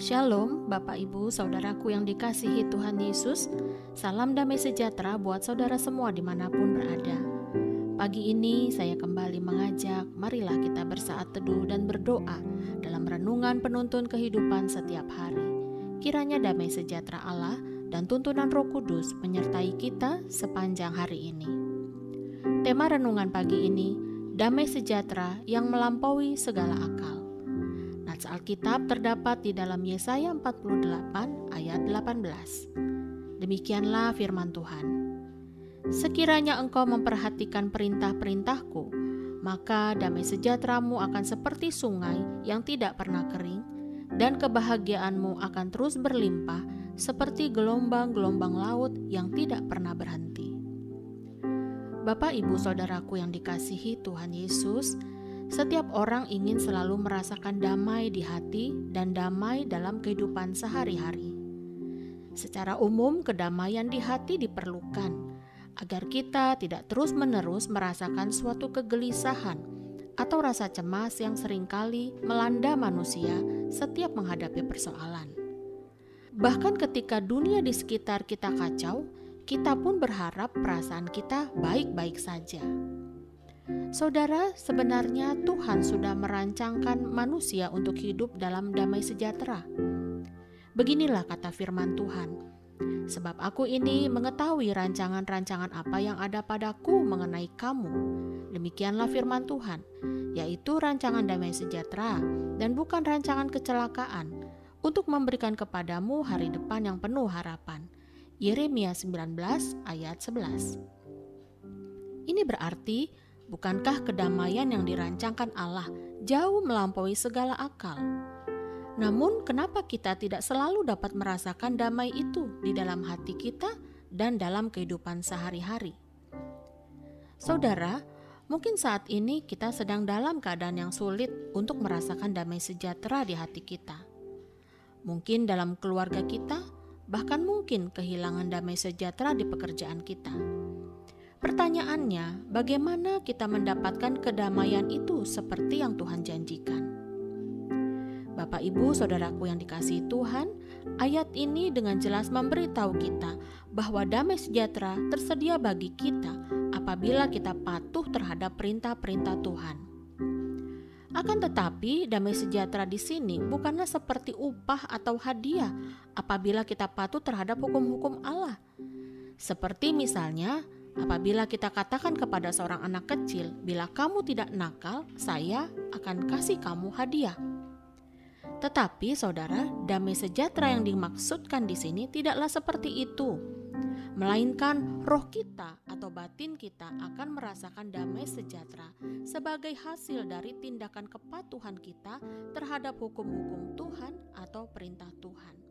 Shalom, Bapak Ibu, saudaraku yang dikasihi Tuhan Yesus. Salam damai sejahtera buat saudara semua di mana pun berada. Pagi ini saya kembali mengajak, marilah kita bersaat teduh dan berdoa dalam renungan penuntun kehidupan setiap hari. Kiranya damai sejahtera Allah dan tuntunan Roh Kudus menyertai kita sepanjang hari ini. Tema renungan pagi ini, damai sejahtera yang melampaui segala akal. Nats Alkitab terdapat di dalam Yesaya 48 ayat 18. Demikianlah firman Tuhan. Sekiranya engkau memperhatikan perintah-perintahku, maka damai sejahteramu akan seperti sungai yang tidak pernah kering, dan kebahagiaanmu akan terus berlimpah seperti gelombang-gelombang laut yang tidak pernah berhenti. Bapak, ibu, saudaraku yang dikasihi Tuhan Yesus, setiap orang ingin selalu merasakan damai di hati dan damai dalam kehidupan sehari-hari. Secara umum, kedamaian di hati diperlukan agar kita tidak terus-menerus merasakan suatu kegelisahan atau rasa cemas yang sering kali melanda manusia setiap menghadapi persoalan. Bahkan ketika dunia di sekitar kita kacau, kita pun berharap perasaan kita baik-baik saja. Saudara, sebenarnya Tuhan sudah merancangkan manusia untuk hidup dalam damai sejahtera. Beginilah kata firman Tuhan. Sebab aku ini mengetahui rancangan-rancangan apa yang ada padaku mengenai kamu. Demikianlah firman Tuhan, yaitu rancangan damai sejahtera dan bukan rancangan kecelakaan, untuk memberikan kepadamu hari depan yang penuh harapan. Yeremia 19 ayat 11. Ini berarti Bukankah kedamaian yang dirancangkan Allah jauh melampaui segala akal? Namun, kenapa kita tidak selalu dapat merasakan damai itu di dalam hati kita dan dalam kehidupan sehari-hari? Saudara, mungkin saat ini kita sedang dalam keadaan yang sulit untuk merasakan damai sejahtera di hati kita. Mungkin dalam keluarga kita, bahkan mungkin kehilangan damai sejahtera di pekerjaan kita Pertanyaannya, bagaimana kita mendapatkan kedamaian itu seperti yang Tuhan janjikan? Bapak, ibu, saudaraku yang dikasihi Tuhan, ayat ini dengan jelas memberitahu kita bahwa damai sejahtera tersedia bagi kita apabila kita patuh terhadap perintah-perintah Tuhan. Akan tetapi, damai sejahtera di sini bukanlah seperti upah atau hadiah apabila kita patuh terhadap hukum-hukum Allah. Seperti misalnya, Apabila kita katakan kepada seorang anak kecil, "Bila kamu tidak nakal, saya akan kasih kamu hadiah." Tetapi, saudara, damai sejahtera yang dimaksudkan di sini tidaklah seperti itu, melainkan roh kita atau batin kita akan merasakan damai sejahtera sebagai hasil dari tindakan kepatuhan kita terhadap hukum-hukum Tuhan atau perintah Tuhan.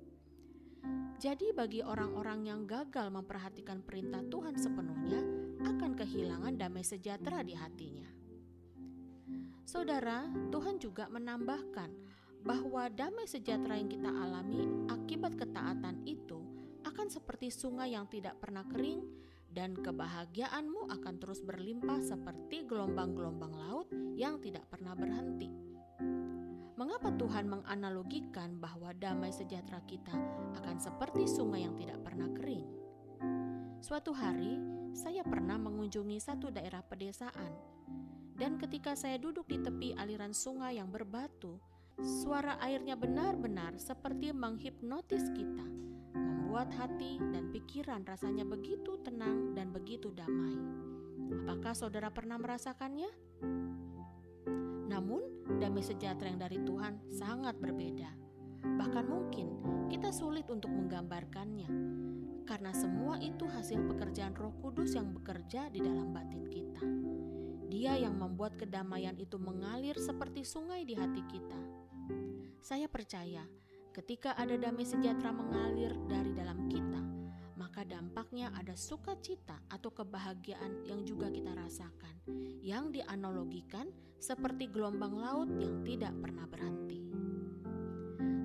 Jadi, bagi orang-orang yang gagal memperhatikan perintah Tuhan sepenuhnya, akan kehilangan damai sejahtera di hatinya. Saudara, Tuhan juga menambahkan bahwa damai sejahtera yang kita alami akibat ketaatan itu akan seperti sungai yang tidak pernah kering, dan kebahagiaanmu akan terus berlimpah seperti gelombang-gelombang laut yang tidak pernah berhenti. Mengapa Tuhan menganalogikan bahwa damai sejahtera kita akan seperti sungai yang tidak pernah kering? Suatu hari, saya pernah mengunjungi satu daerah pedesaan, dan ketika saya duduk di tepi aliran sungai yang berbatu, suara airnya benar-benar seperti menghipnotis kita, membuat hati dan pikiran rasanya begitu tenang dan begitu damai. Apakah saudara pernah merasakannya? Namun, damai sejahtera yang dari Tuhan sangat berbeda. Bahkan mungkin kita sulit untuk menggambarkannya, karena semua itu hasil pekerjaan Roh Kudus yang bekerja di dalam batin kita. Dia yang membuat kedamaian itu mengalir seperti sungai di hati kita. Saya percaya, ketika ada damai sejahtera mengalir dari dalam kita, dampaknya ada sukacita atau kebahagiaan yang juga kita rasakan, yang dianalogikan seperti gelombang laut yang tidak pernah berhenti.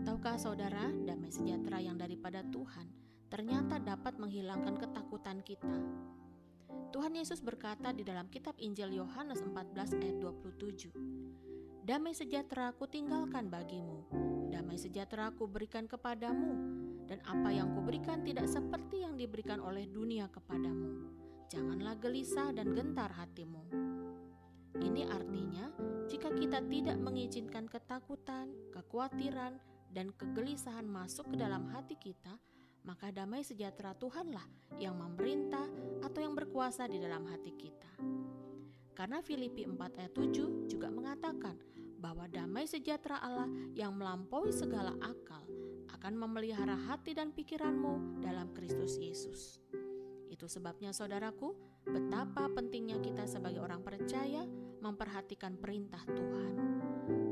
Tahukah saudara, damai sejahtera yang daripada Tuhan ternyata dapat menghilangkan ketakutan kita. Tuhan Yesus berkata di dalam kitab Injil Yohanes 14 ayat 27, Damai sejahtera ku tinggalkan bagimu, damai sejahtera sejahtera kuberikan kepadamu, dan apa yang kuberikan tidak seperti yang diberikan oleh dunia kepadamu. Janganlah gelisah dan gentar hatimu. Ini artinya, jika kita tidak mengizinkan ketakutan, kekhawatiran, dan kegelisahan masuk ke dalam hati kita, maka damai sejahtera Tuhanlah yang memerintah atau yang berkuasa di dalam hati kita. Karena Filipi 4 ayat 7 juga mengatakan bahwa damai sejahtera Allah yang melampaui segala akal akan memelihara hati dan pikiranmu dalam Kristus Yesus. Itu sebabnya saudaraku, betapa pentingnya kita sebagai orang percaya memperhatikan perintah Tuhan.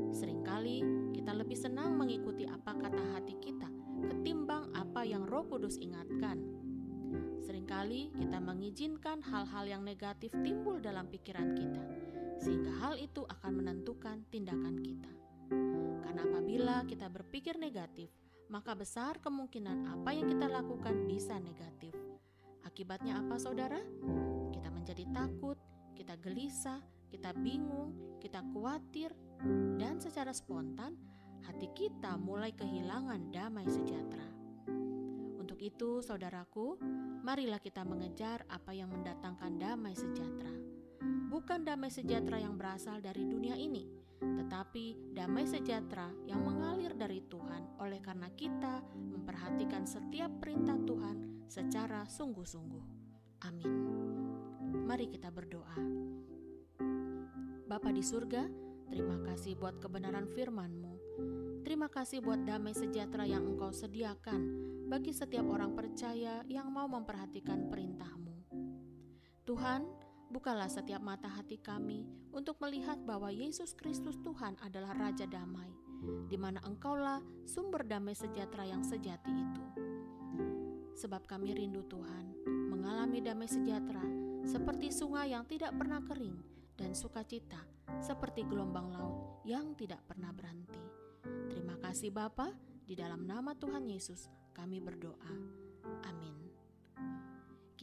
Seringkali kita lebih senang mengikuti apa kata hati kita ketimbang apa yang Roh Kudus ingatkan. Seringkali kita mengizinkan hal-hal yang negatif timbul dalam pikiran kita, sehingga hal itu akan menentukan tindakan kita. Karena apabila kita berpikir negatif, maka besar kemungkinan apa yang kita lakukan bisa negatif. Akibatnya apa, saudara? Kita menjadi takut, kita gelisah, kita bingung, kita khawatir, dan secara spontan hati kita mulai kehilangan damai sejahtera. Untuk itu, saudaraku, marilah kita mengejar apa yang mendatangkan damai sejahtera. Bukan damai sejahtera yang berasal dari dunia ini, tetapi damai sejahtera yang mengalir dari Tuhan oleh karena kita memperhatikan setiap perintah Tuhan secara sungguh-sungguh. Amin. Mari kita berdoa. Bapa di surga, terima kasih buat kebenaran firman-Mu. Terima kasih buat damai sejahtera yang Engkau sediakan bagi setiap orang percaya yang mau memperhatikan perintah-Mu. Tuhan, bukalah setiap mata hati kami untuk melihat bahwa Yesus Kristus Tuhan adalah Raja Damai, di mana Engkaulah sumber damai sejahtera yang sejati itu. Sebab kami rindu Tuhan, mengalami damai sejahtera seperti sungai yang tidak pernah kering dan sukacita seperti gelombang laut yang tidak pernah berhenti. Terima kasih Bapa, di dalam nama Tuhan Yesus kami berdoa. Amin.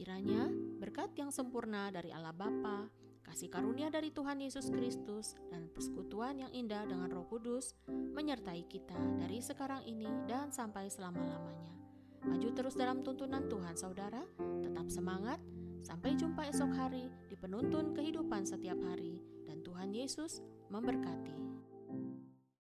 Kiranya berkat yang sempurna dari Allah Bapa, kasih karunia dari Tuhan Yesus Kristus, dan persekutuan yang indah dengan Roh Kudus menyertai kita dari sekarang ini dan sampai selama-lamanya. Maju terus dalam tuntunan Tuhan, saudara. Tetap semangat. Sampai jumpa esok hari di penuntun kehidupan setiap hari, dan Tuhan Yesus memberkati.